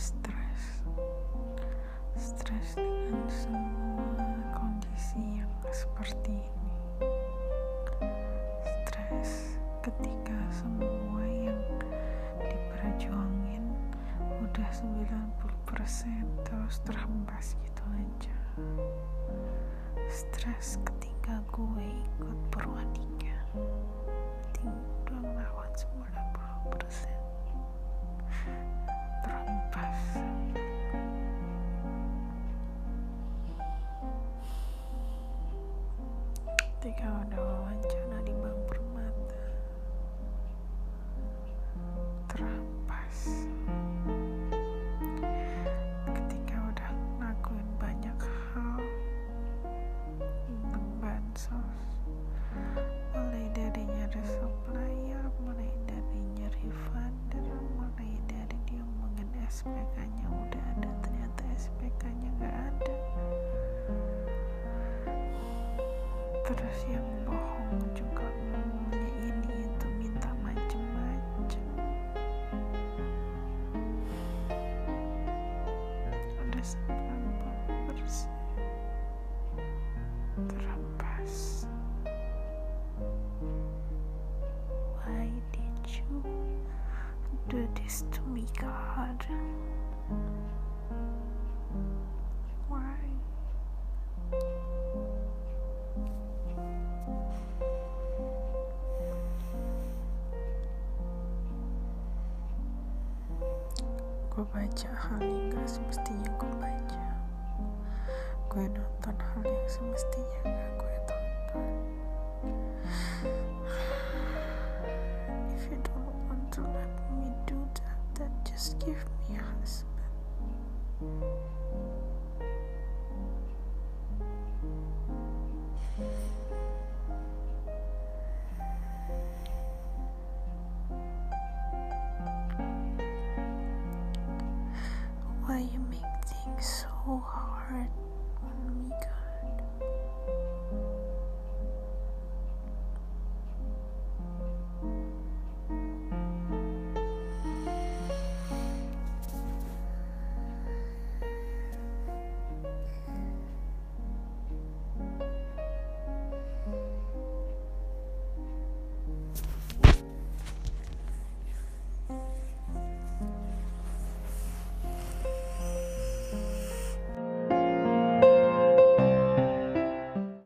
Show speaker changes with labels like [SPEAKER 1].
[SPEAKER 1] stres. Stres dengan semua kondisi yang seperti ini. Stres ketika semua yang diperjuangin udah 90% terus terhempas gitu aja. Stres ketika gue ikut perwadinya penting ketika udah wawancara di bank permata terhempas ketika udah ngelakuin banyak hal tentang bansos mulai dari nyari supplier mulai dari nyari funder mulai dari dia ngomongin SPK nya udah ada ternyata SPK nya gak ada terus yang bohong juga. Ngomongnya ini itu minta macem-macem. Udah 90 persen terhempas why did you do this to me God gue baca hal yang gak semestinya gue baca. Gue nonton hal yang semestinya gak gue tonton. If you don't want to let me do that then just give me a whole heart, Mika.